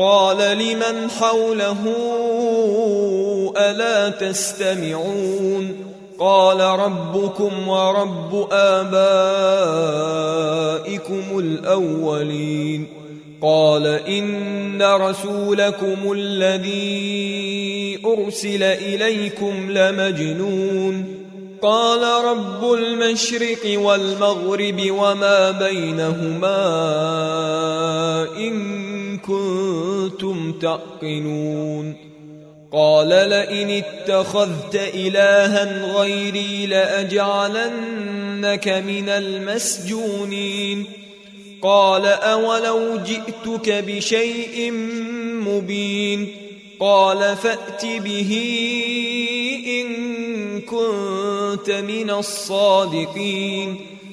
قال لمن حوله ألا تستمعون قال ربكم ورب آبائكم الأولين قال إن رسولكم الذي أرسل إليكم لمجنون قال رب المشرق والمغرب وما بينهما إن كنتم تعقلون قال لئن اتخذت إلها غيري لأجعلنك من المسجونين قال أولو جئتك بشيء مبين قال فأت به إن كنت من الصادقين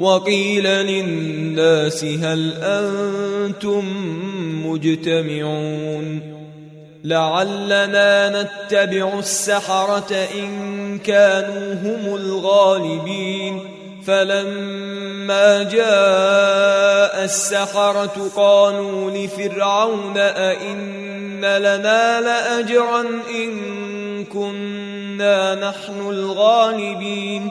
وقيل للناس هل أنتم مجتمعون لعلنا نتبع السحرة إن كانوا هم الغالبين فلما جاء السحرة قالوا لفرعون أئن لنا لأجرا إن كنا نحن الغالبين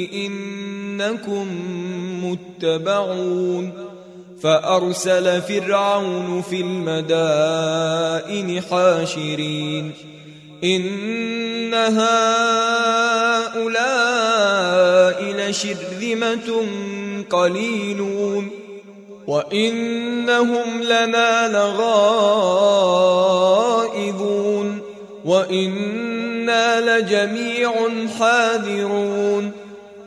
إنكم متبعون فأرسل فرعون في المدائن حاشرين إن هؤلاء لشرذمة قليلون وإنهم لنا لغائظون وإنا لجميع حاذرون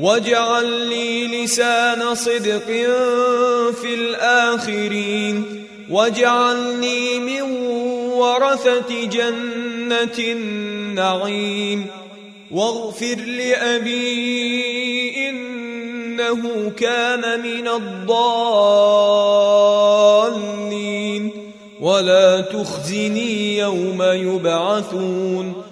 واجعل لي لسان صدق في الآخرين. واجعلني من ورثة جنة النعيم. واغفر لأبي إنه كان من الضالين. ولا تخزني يوم يبعثون.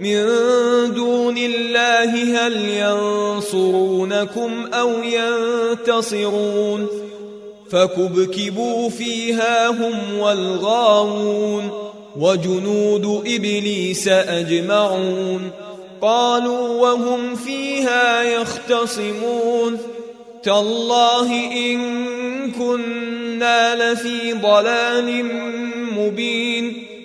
من دون الله هل ينصرونكم أو ينتصرون فكبكبوا فيها هم والغاوون وجنود إبليس أجمعون قالوا وهم فيها يختصمون تالله إن كنا لفي ضلال مبين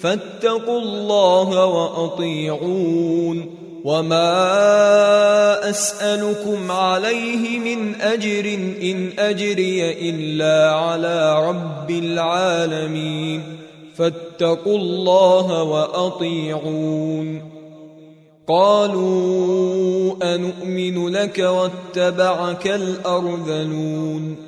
فاتقوا الله وأطيعون وما أسألكم عليه من أجر إن أجري إلا على رب العالمين فاتقوا الله وأطيعون قالوا انومن لك واتبعك الأرذلون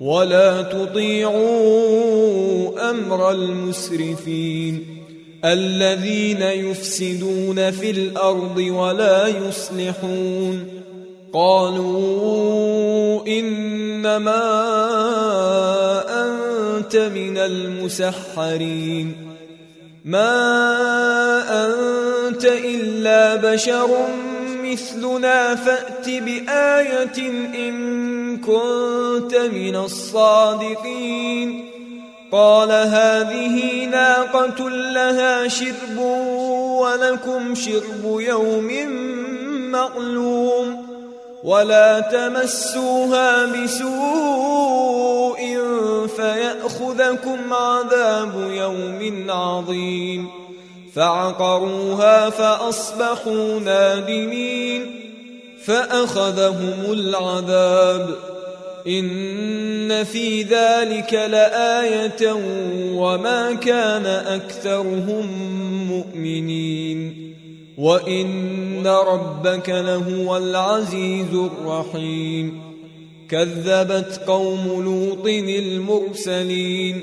ولا تطيعوا أمر المسرفين الذين يفسدون في الأرض ولا يصلحون قالوا إنما أنت من المسحرين ما أنت إلا بشر مثلنا فأت بآية إن كنت من الصادقين. قال هذه ناقة لها شرب ولكم شرب يوم معلوم ولا تمسوها بسوء فيأخذكم عذاب يوم عظيم. فعقروها فأصبحوا نادمين فأخذهم العذاب إن في ذلك لآية وما كان أكثرهم مؤمنين وإن ربك لهو العزيز الرحيم كذبت قوم لوط المرسلين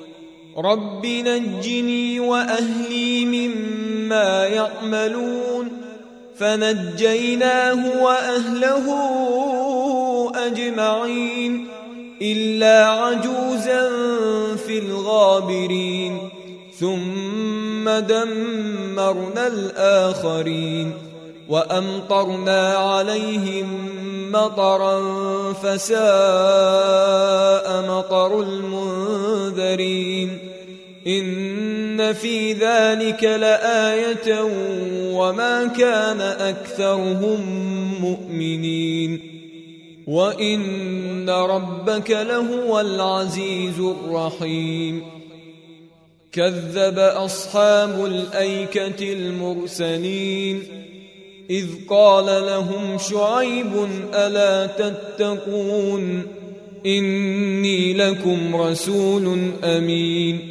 رب نجني وأهلي مما يعملون. فنجيناه وأهله أجمعين. إلا عجوزا في الغابرين. ثم دمرنا الآخرين. وأمطرنا عليهم مطرا فساء مطر المنذرين. ان في ذلك لايه وما كان اكثرهم مؤمنين وان ربك لهو العزيز الرحيم كذب اصحاب الايكه المرسلين اذ قال لهم شعيب الا تتقون اني لكم رسول امين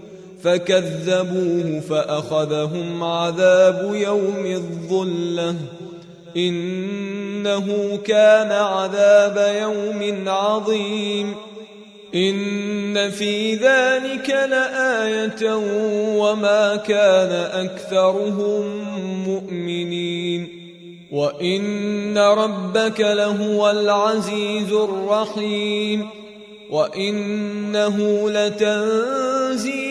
فكذبوه فأخذهم عذاب يوم الظلة. إنه كان عذاب يوم عظيم. إن في ذلك لآية وما كان أكثرهم مؤمنين. وإن ربك لهو العزيز الرحيم. وإنه لتنزيل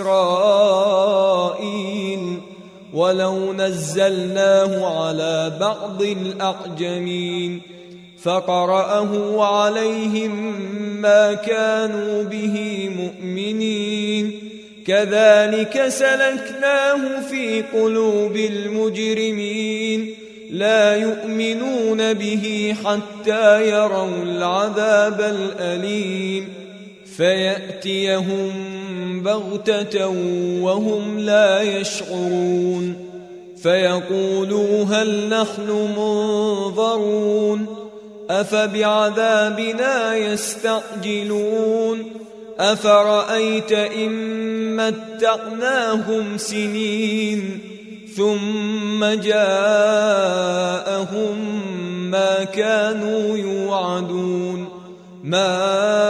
بني إسرائيل ولو نزلناه على بعض الاعجمين فقرأه عليهم ما كانوا به مؤمنين كذلك سلكناه في قلوب المجرمين لا يؤمنون به حتى يروا العذاب الأليم فيأتيهم بغتة وهم لا يشعرون. فيقولوا هل نحن منظرون؟ أفبعذابنا يستعجلون؟ أفرأيت إن متعناهم سنين ثم جاءهم ما كانوا يوعدون؟ ما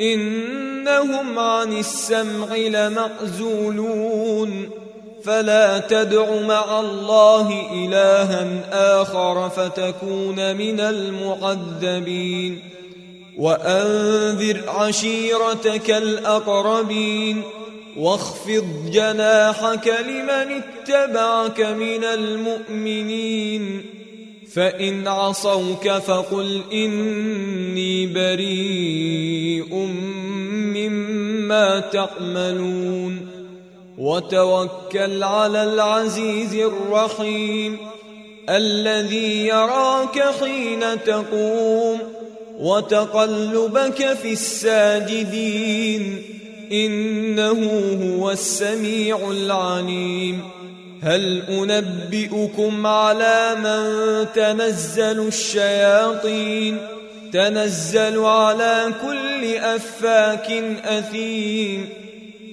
إنهم عن السمع لمعزولون فلا تدع مع الله إلها آخر فتكون من المعذبين. وأنذر عشيرتك الأقربين. واخفض جناحك لمن اتبعك من المؤمنين. فإن عصوك فقل إني بريء مما تعملون وتوكل على العزيز الرحيم الذي يراك حين تقوم وتقلبك في الساجدين إنه هو السميع العليم هل أنبئكم على من تنزل الشياطين؟ تنزل على كل أفاك أثيم.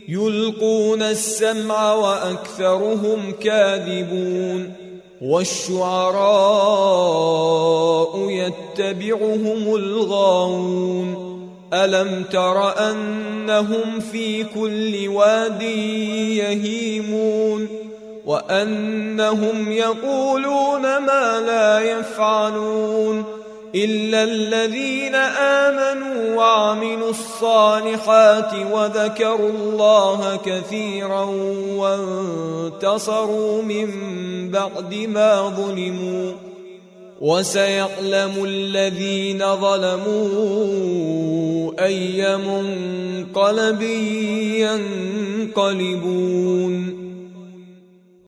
يلقون السمع وأكثرهم كاذبون. والشعراء يتبعهم الغاوون. ألم تر أنهم في كل واد يهيمون؟ وأنهم يقولون ما لا يفعلون إلا الذين آمنوا وعملوا الصالحات وذكروا الله كثيرا وانتصروا من بعد ما ظلموا وسيعلم الذين ظلموا أي منقلب ينقلبون